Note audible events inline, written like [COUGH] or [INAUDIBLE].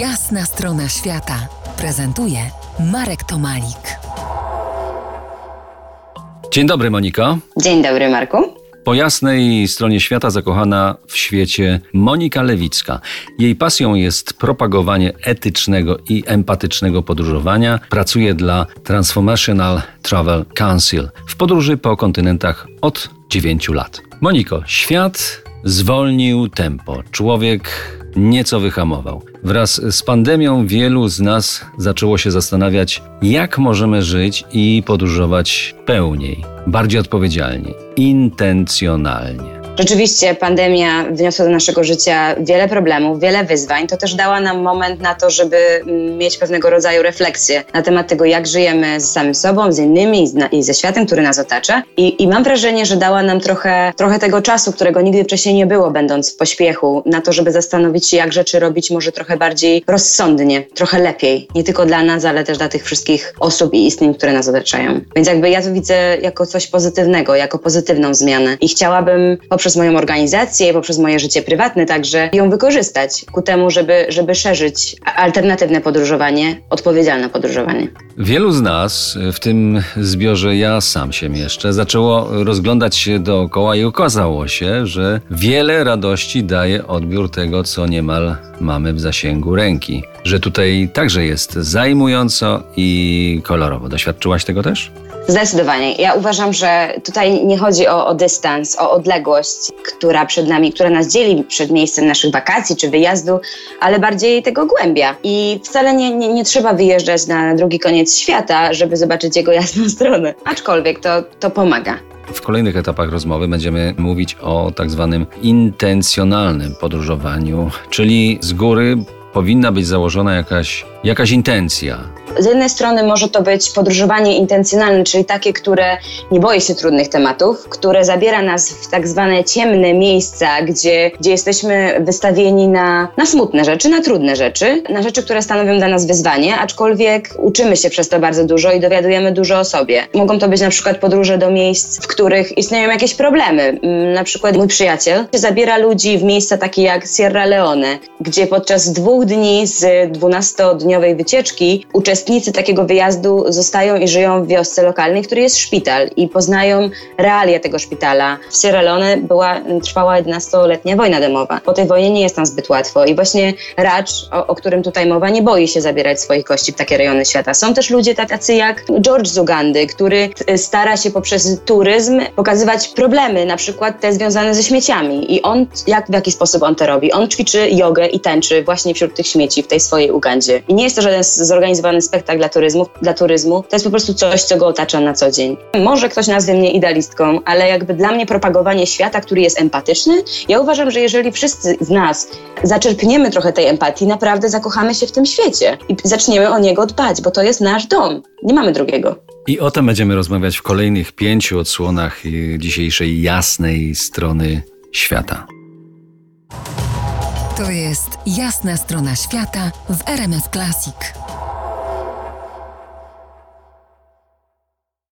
Jasna strona świata prezentuje Marek Tomalik. Dzień dobry, Moniko. Dzień dobry, Marku. Po jasnej stronie świata zakochana w świecie Monika Lewicka. Jej pasją jest propagowanie etycznego i empatycznego podróżowania. Pracuje dla Transformational Travel Council w podróży po kontynentach od 9 lat. Moniko, świat zwolnił tempo. Człowiek nieco wyhamował. Wraz z pandemią wielu z nas zaczęło się zastanawiać, jak możemy żyć i podróżować pełniej, bardziej odpowiedzialnie, intencjonalnie. Rzeczywiście pandemia wniosła do naszego życia wiele problemów, wiele wyzwań. To też dała nam moment na to, żeby mieć pewnego rodzaju refleksję na temat tego, jak żyjemy z samym sobą, z innymi i ze światem, który nas otacza. I, I, mam wrażenie, że dała nam trochę, trochę tego czasu, którego nigdy wcześniej nie było, będąc w pośpiechu, na to, żeby zastanowić się, jak rzeczy robić może trochę bardziej rozsądnie, trochę lepiej. Nie tylko dla nas, ale też dla tych wszystkich osób i istnień, które nas otaczają. Więc jakby ja to widzę jako coś pozytywnego, jako pozytywną zmianę. I chciałabym poprzez poprzez moją organizację, poprzez moje życie prywatne także ją wykorzystać ku temu, żeby, żeby szerzyć alternatywne podróżowanie, odpowiedzialne podróżowanie. Wielu z nas, w tym zbiorze ja sam się mieszczę, zaczęło rozglądać się dookoła i okazało się, że wiele radości daje odbiór tego, co niemal mamy w zasięgu ręki. Że tutaj także jest zajmująco i kolorowo. Doświadczyłaś tego też? Zdecydowanie. Ja uważam, że tutaj nie chodzi o, o, dystans, o odległość, która przed nami, która nas dzieli przed miejscem naszych wakacji czy wyjazdu, ale bardziej tego głębia. I wcale nie, nie, nie trzeba wyjeżdżać na drugi koniec świata, żeby zobaczyć jego jasną [LAUGHS] stronę. Aczkolwiek to, to pomaga. W kolejnych etapach rozmowy będziemy mówić o tak zwanym intencjonalnym podróżowaniu, czyli z góry powinna być założona jakaś, jakaś intencja, z jednej strony może to być podróżowanie intencjonalne, czyli takie, które nie boi się trudnych tematów, które zabiera nas w tak zwane ciemne miejsca, gdzie, gdzie jesteśmy wystawieni na, na smutne rzeczy, na trudne rzeczy, na rzeczy, które stanowią dla nas wyzwanie, aczkolwiek uczymy się przez to bardzo dużo i dowiadujemy dużo o sobie. Mogą to być na przykład podróże do miejsc, w których istnieją jakieś problemy. Mm, na przykład mój przyjaciel zabiera ludzi w miejsca takie jak Sierra Leone, gdzie podczas dwóch dni z 12-dniowej wycieczki uczestniczy uczestnicy takiego wyjazdu zostają i żyją w wiosce lokalnej, w jest szpital i poznają realia tego szpitala. W Sierra Leone była, trwała 11-letnia wojna domowa. Po tej wojnie nie jest tam zbyt łatwo i właśnie Racz, o, o, którym tutaj mowa, nie boi się zabierać swoich kości w takie rejony świata. Są też ludzie tacy jak George z Ugandy, który stara się poprzez turyzm pokazywać problemy, na przykład te związane ze śmieciami i on, jak, w jaki sposób on to robi? On ćwiczy jogę i tańczy właśnie wśród tych śmieci w tej swojej Ugandzie. I nie jest to żaden zorganizowany spektakl, spektakl dla turyzmu, dla turyzmu, to jest po prostu coś, co go otacza na co dzień. Może ktoś nazwie mnie idealistką, ale jakby dla mnie propagowanie świata, który jest empatyczny, ja uważam, że jeżeli wszyscy z nas zaczerpniemy trochę tej empatii, naprawdę zakochamy się w tym świecie i zaczniemy o niego dbać, bo to jest nasz dom. Nie mamy drugiego. I o tym będziemy rozmawiać w kolejnych pięciu odsłonach dzisiejszej jasnej strony świata. To jest jasna strona świata w RMS Classic.